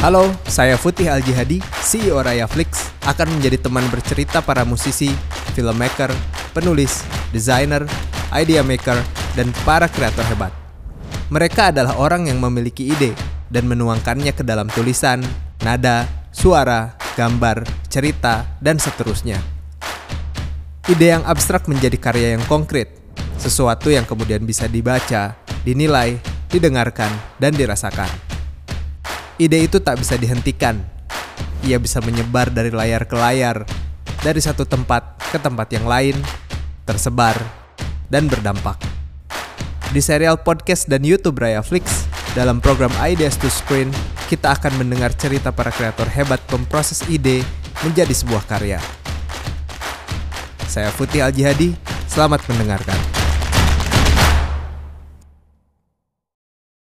Halo, saya Futih Al-Jihadi, CEO Raya Flix, akan menjadi teman bercerita para musisi, filmmaker, penulis, desainer, idea maker, dan para kreator hebat. Mereka adalah orang yang memiliki ide dan menuangkannya ke dalam tulisan, nada, suara, gambar, cerita, dan seterusnya. Ide yang abstrak menjadi karya yang konkret, sesuatu yang kemudian bisa dibaca, dinilai, didengarkan, dan dirasakan. Ide itu tak bisa dihentikan. Ia bisa menyebar dari layar ke layar, dari satu tempat ke tempat yang lain, tersebar, dan berdampak. Di serial podcast dan YouTube Raya Flix, dalam program Ideas to Screen, kita akan mendengar cerita para kreator hebat memproses ide menjadi sebuah karya. Saya Putih Al-Jihadi, selamat mendengarkan.